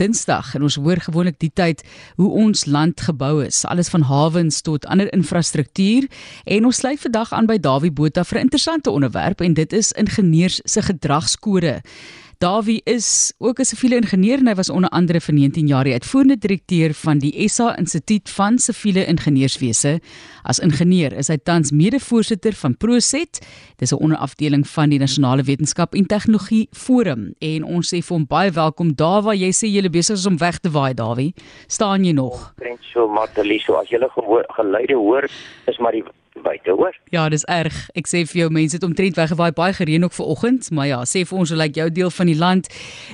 Dinsdag en ons hoor gewoonlik die tyd hoe ons land gebou is, alles van hawens tot ander infrastruktuur en ons sluit vandag aan by Dawie Botha vir 'n interessante onderwerp en dit is ingenieurs se gedragskode. Dawie is ook 'n siviele ingenieur en hy was onder andere vir 19 jaar die uitvoerende direkteur van die SA Instituut van Siviele Ingenieurswese. As ingenieur is hy tans mede-voorsitter van Proset. Dis 'n onderafdeling van die Nasionale Wetenskap en Tegnologie Forum en ons sê vir hom baie welkom waar jy sê jy is besig om weg te waai Dawie. Staan jy nog? Trend so Mateliso as jy geluide hoor is maar die buite, hoor. Ja, dis erg. Ek sê vir jou mense het omtrent weggewaai baie gereën ook vanoggend, maar ja, sê vir ons hoe lyk jou deel van die land?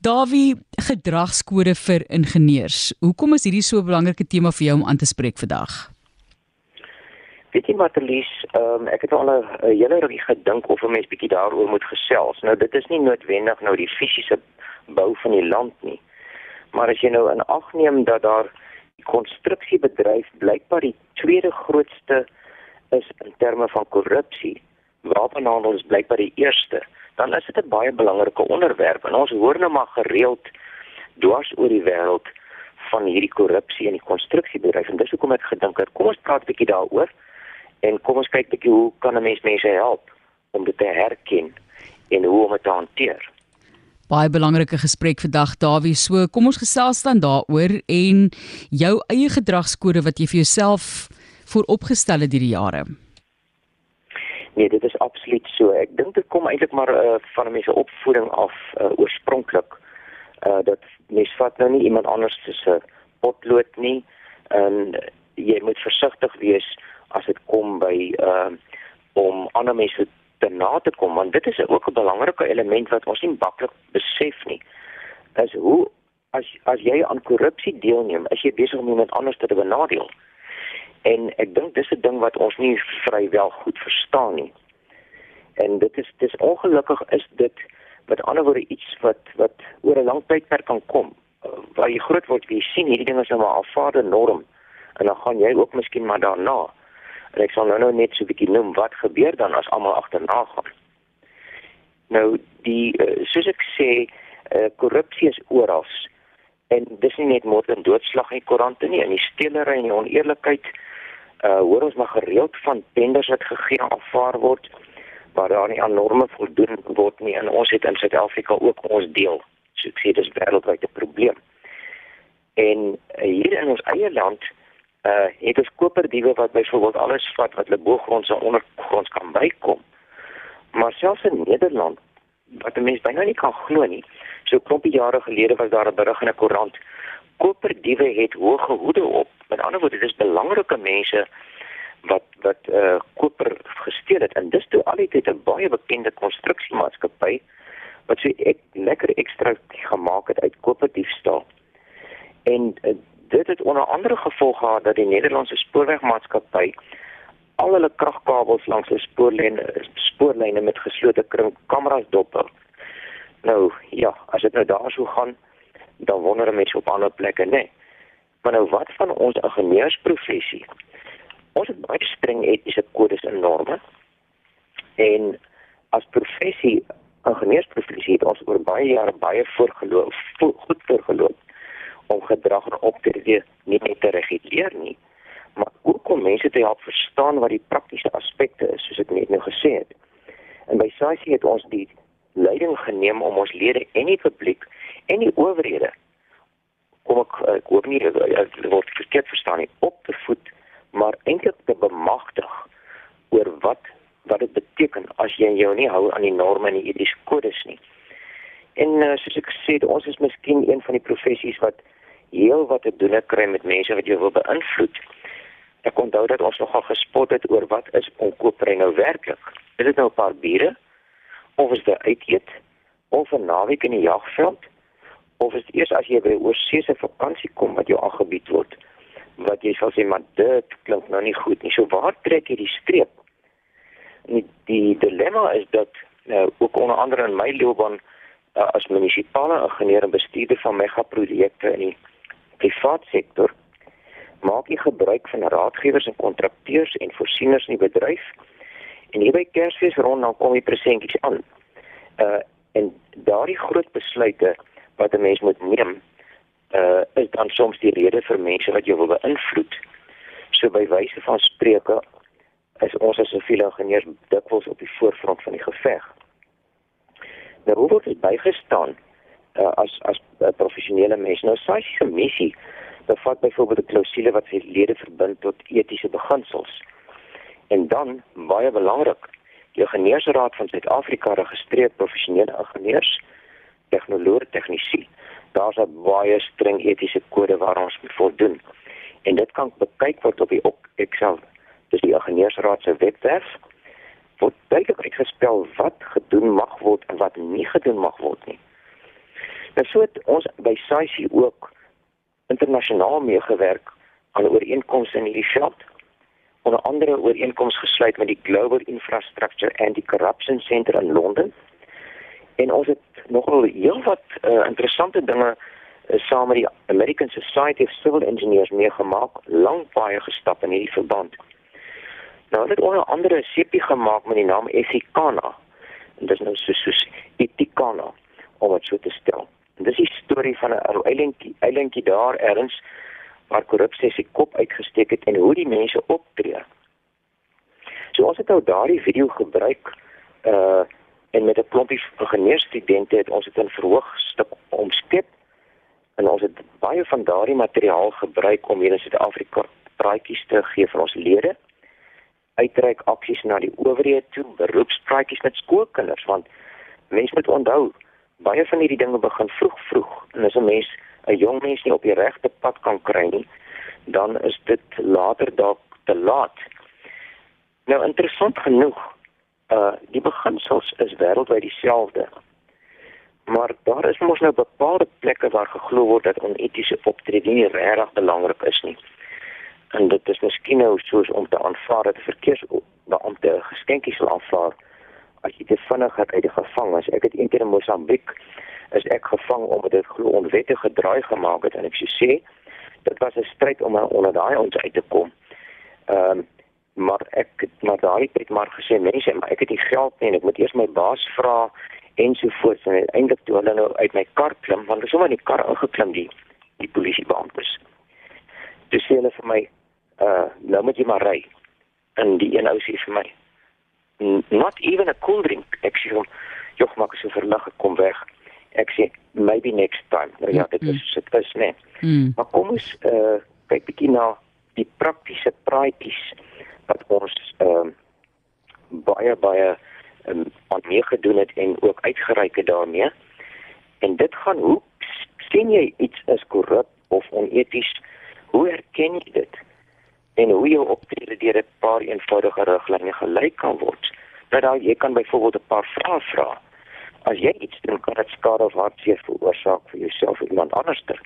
Dawie, gedragskode vir ingenieurs. Hoekom is hierdie so 'n belangrike tema vir jou om aan te spreek vandag? Weet jy wat Elise, um, ek het al 'n hele rukkie gedink of 'n mens bietjie daaroor moet gesels. Nou dit is nie noodwendig nou die fisiese bou van die land nie. Maar as jy nou in ag neem dat daar die konstruksiebedryf blykbaar die tweede grootste is in terme van korrupsie, wapenhandel is blykbaar die eerste, dan is dit 'n baie belangrike onderwerp en ons hoor nou maar gereeld dwars oor die wêreld van hierdie korrupsie in die konstruksiebedryf en dis hoekom ek gedink het kom ons praat 'n bietjie daaroor en kom ons kyk bietjie hoe kan 'n mens mense help om dit te herken en hoe om dit te hanteer. Baie belangrike gesprek vandag Dawie. So kom ons gesels dan daaroor en jou eie gedragskode wat jy vir jouself vooropgestel het hierdie jare? Nee, dit is absoluut so. Ek dink dit kom eintlik maar uh, van 'n mens se opvoeding af uh, oorspronklik. Uh dat mens vat nou nie iemand anders se potlood nie en jy moet versigtig wees as dit kom by uh om ander mense te na te kom want dit is ook 'n belangrike element wat ons nie maklik besef nie. Is hoe as as jy aan korrupsie deelneem, is jy besig om iemand anders te benadeel. En ek dink dis 'n ding wat ons nie vrywel goed verstaan nie. En dit is dis ongelukkig is dit met ander woorde iets wat wat oor 'n lang tydperk kan kom. Waar jy groot word, jy sien hierdie dinge is nou maar aanvaarde norm en dan gaan jy ook miskien maar daarna. En ek sal nou nou net so 'n bietjie noem wat gebeur dan as almal agterna gaan. Nou die uh, soos ek sê, uh, korrupsie is oral. En dis nie net moord en doodslag in koerante nie, en die stelery en die oneerlikheid uh hoor ons maar gereeld van tenders wat gegee aanvaar word waar daar nie aan norme voldoen word nie en ons het in Suid-Afrika ook ons deel. So ek sê dis wêreldwyd 'n probleem. En uh, hier in ons eie land uh het ons koperdiewe wat byvoorbeeld alles vat wat hulle boogronds en ondergronds kan bykom. Maar selfs in Nederland wat mense byna nie kan glo nie. So 'n klompie jare gelede was daar 'n berig in 'n koerant koperdiewe het hoë hoede op. Met ander woorde, dis belangrike mense wat wat eh uh, koper gesteel het en dis toe altyd 'n baie bekende konstruksiemaatskappy wat so ek lekker ekstra gemaak het uit koperdiefstal. En uh, dit het onder andere gevolg gehad dat die Nederlandse spoorwegmaatskappy al hulle kragkabels langs die spoorlyne spoorlyne met geslote kring kameras dop. Nou ja, as dit nou daar sou gaan, dan wonder mense op ander plekke, nê. Nee. Maar nou wat van ons ingenieursprofessie? Ons het baie streng etiese kodes en norme. En as professie, ingenieursprofessie het ons oor baie jare baie voorgeloof, goed voorgeloop om gedrag en optrede nie net te reguleer nie, maar ook om mense te help verstaan wat die praktiese aspekte is, soos ek net nou gesê het. En by SAIC het ons die leiding geneem om ons lede en die publiek en die owerhede kom ek ek hoop nie ek word verkeerd verstaan nie op te voed maar eintlik te bemagtig oor wat wat dit beteken as jy jou nie hou aan die norme en die etiese kodes nie. En uh, soos ek sê, ons is miskien een van die professies wat heel wat te doen kry met mense wat jou wil beïnvloed. Ek onthou dat ons nogal gespot het oor wat is onkoopry nou werklik. Is dit nou 'n paar biere of is dit uit eet of 'n naweek in die jagveld? Of is dit eers as jy by 'n oorseese vakansie kom wat jou aangebied word wat jy sal sê maar dit klink nou nie goed nie. So waar trek jy die streep? Die, die dilemma is dat nou ook onder andere in my loopbaan uh, as munisipale ingenieur en bestuurder van megaprojekte in die private sektor maak jy gebruik van raadgewers en kontrakteurs en voorsieners in die bedryf. En hier by Kersfees rond dan kom die presentjies aan. Uh en daardie groot besluite wat 'n mens moet neem dan soms die rede vir mense wat jou wil beïnvloed. So by wyse van spreuke is ons as siviele ingenieurs dikwels op die voorfront van die geveg. Nou hoe word dit bygestaan uh, as as uh, professionele mense? Nou sy se missie bevat byvoorbeeld 'n klousule wat sy lede verbind tot etiese beginsels. En dan baie belangrik, die Ingenieursraad van Suid-Afrika registreer professionele ingenieurs, tegnoloë, tegnisi. Daar's 'n baie streng etiese kode waaraan ons moet voldoen. En dit kan bekyk word op die Excel dis die ingenieursraad se webwerf word duidelik uitgespel wat gedoen mag word en wat nie gedoen mag word nie. Nou so het ons by SAICI ook internasionaal meegewerk aan ooreenkomste in hierdie veld. Onder andere ooreenkomste gesluit met die Global Infrastructure Anti-Corruption Centre in Londen. En ons het nogal heelwat uh, interessante dinge uh, saam met die American Society of Civil Engineers meegemaak, lank baie gestap in hierdie verband. Nou het onder andere sepie gemaak met die naam Efikana. En dit is nou so soos Etikana om dit so te stel. En dis die storie van 'n eilandjie, eilandjie daar ergens waar korrupsie sy kop uitgesteek het en hoe die mense optree. So ons het nou daardie video gebruik uh en met 'n klompie ingenieursstudente het ons dit in verhoog stuk omskep. En ons het baie van daardie materiaal gebruik om hier in Suid-Afrika praatjies te gee vir ons lede. Uitreik aksies na die owerhede toe, beroepspraatjies met skoolkinders want mense moet onthou baie van hierdie dinge begin vroeg vroeg. En as 'n mens 'n jong mens nie op die regte pad kan kry nie, dan is dit later dalk te laat. Nou interessant genoeg, uh die beginsels is wêreldwyd dieselfde. Maar daar is mos nou bepaalde plekke waar geglo word dat onetiese optrede nie regtig belangrik is nie en dit is miskien nou soos om te aanvaar dat 'n verkeersbeampte geskenkies sal aanvaar as jy te vinnig uit die gevangenis. Ek het eendag in Mosambiek is ek gevang omdat dit glo onwettige draai gemaak het en ek sê dit was 'n stryd om onder daai ons uit te kom. Ehm um, maar ek het na daai tyd maar gesê mense, maar ek het nie geld nie en ek moet eers my baas vra ensovoorts en eintlik toe hulle nou uit my kar klim want hulle sommer in die kar ingeklim die die polisiebeamptes. Dis sê hulle vir my uh nou moet jy maar ry. En die een ou sê vir my not even a cool drink. Ek sê hom, "Jog, maak so verlig, kom weg." Ek sê maybe next time. Nou ja, dit is dit is net. Mm. Maar kom ons uh kyk bietjie na die praktiese praatjies wat ons ehm uh, baie baie um, aan mee gedoen het en ook uitgereik het daarmee. En dit gaan hoe sien jy iets is korrup of oneties? Hoe herken jy dit? en hoe jou optrede deur 'n paar eenvoudige riglyne gelei kan word. Dat nou, jy kan byvoorbeeld 'n paar vrae vra. As jy iets doen dit skade of hartseer veroorsaak vir jouself of iemand anderster.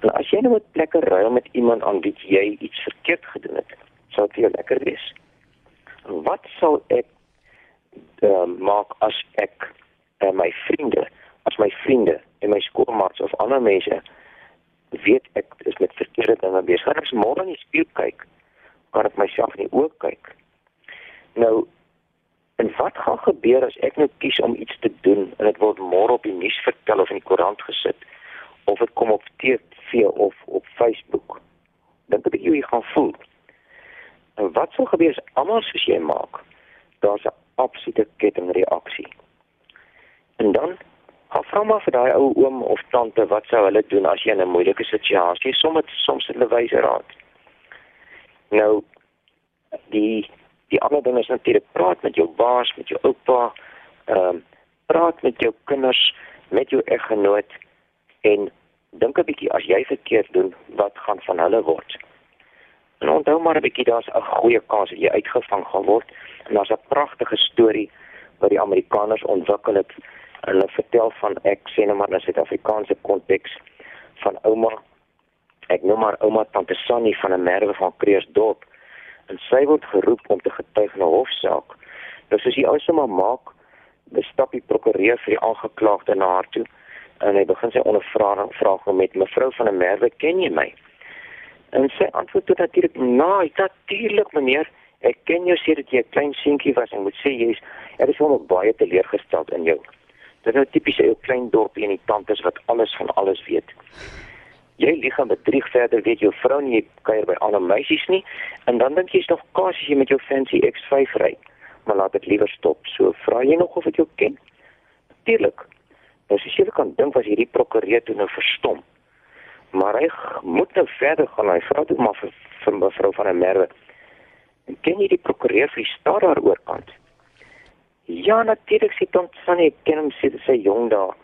En as jy nou met plekke ruil met iemand aan wie jy iets verkeerd gedoen het, sou jou lekker wees. Wat sal ek uh, maak as ek uh, my vriende, as my vriende en my skoolmaats of ander mense weet ek is met verkeerde dinge besig. As ek môre in die spieël kyk, kan ek myself nie ook kyk. Nou en wat gaan gebeur as ek nou kies om iets te doen en dit word môre op die nuus vertel of in die koerant gesit of dit kom op TV of op Facebook? Dink ek jy gaan voel. En wat sou gebeur as almal soos jy maak? Daar's 'n absolute kettingreaksie. En dan Gaan vra maar vir daai ou oom of tante wat sou hulle doen as jy in 'n moeilike situasie is, soms soms hulle wyse raad. Nou die die ander ding is natuurlik praat met jou baas, met jou oupa, ehm um, praat met jou kinders, met jou eggenoot en dink 'n bietjie as jy verkeerd doen, wat gaan van hulle word? En onthou maar 'n bietjie daar's 'n goeie kans dat jy uitgevang gaan word en daar's 'n pragtige storie wat die Amerikaners ontwikkel het hulle vertel van ek sê nou maar in 'n Suid-Afrikaanse konteks van ouma ek noem maar ouma tante Sannie van 'n merwe van Kreersdorp en sy word geroep om te getuig in 'n hofsaak. Nou soos die ou se ma maak, bestap die prokureur vir die aangeklaagde na haar toe en hy begin sy ondervraging vra met mevrou van 'n merwe, ken jy my? En sy antwoord toe natuurlik, "Nee, natuurlik meneer, ek ken jou sedert jy 'n klein seentjie was en moet sê jy's ek is hom baie teleurgestel in jou." Dit is nou tipies 'n klein dorpie in die tantes wat alles van alles weet. Jy lieg en bedrieg verder, weet jou vrou nie kuier by ander meisies nie en dan dink jy's nog kaas as jy met jou fancy X5 ry. Maar laat dit liewer stop. So vra jy nog of ek jou ken? Natuurlik. Nou as jy kan dink was hierdie prokureur toe nou verstom. Maar hy moet nou verder gaan. Hy vra toe maar vir, vir mevrou van der Merwe. En ken jy die prokureur vir die stad daar oorkant? Ja, natuurlik Tom Sunny, ek ken hom sê dit sy jong daar.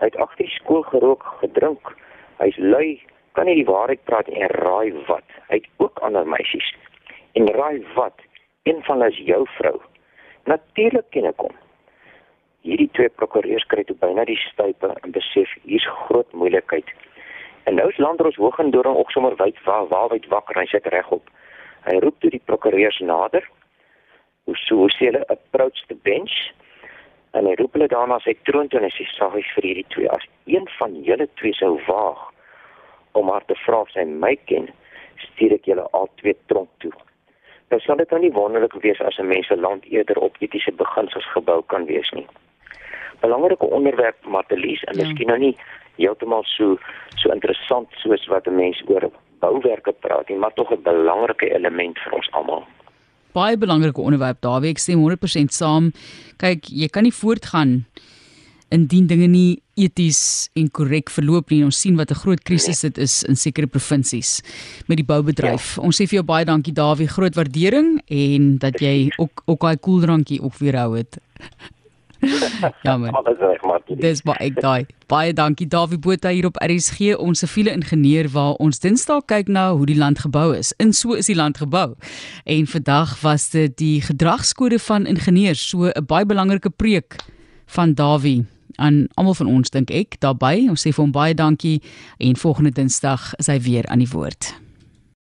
Hy het agter die skool gerook, gedrink. Hy's lui, kan nie die waarheid praat en raai wat. Hy het ook ander meisies. En raai wat? Een van hulle is jou vrou. Natuurlik ken ek hom. Hierdie twee prokureurs kry toe byna die stype en besef hier's groot moeilikheid. En nou is Landros Hoogendoring ook sommer wyd waar waar wyd wakker. En sit regop. Hy roep toe die prokureurs nader. Hoe so hoe sê hulle approach the bench. En hy roep hulle daarna sy troon toe en hy sê sorry vir hierdie twee. As een van julle twee sou waag om haar te vra of sy my ken stuur ek julle al twee tronk toe. Nou sal dit nou nie wonderlik wees as 'n mens se land eerder op etiese beginsels gebou kan wees nie. Belangrike onderwerp Matelies en ja. miskien nou nie heeltemal so so interessant soos wat 'n mens oor bouwerke praat nie maar tog 'n belangrike element vir ons almal baie belangrike onderwerp daar. Ek stem 100% saam. Kyk, jy kan nie voortgaan indien dinge nie eties en korrek verloop nie. Ons sien wat 'n groot krisis dit is in sekere provinsies met die boubedryf. Ja. Ons sê vir jou baie dankie Dawie, groot waardering en dat jy ook ook daai koeldrankie ook weer hou het. ja man. Dis baie ek daai. Baie dankie Dawie Botha hier op RSG, ons siviele ingenieur waar ons Dinsdae kyk na hoe die land gebou is. In so is die land gebou. En vandag was dit die gedragskode van ingenieurs, so 'n baie belangrike preek van Dawie aan almal van ons dink ek daarbey. Ons sê vir hom baie dankie en volgende Dinsdag is hy weer aan die woord.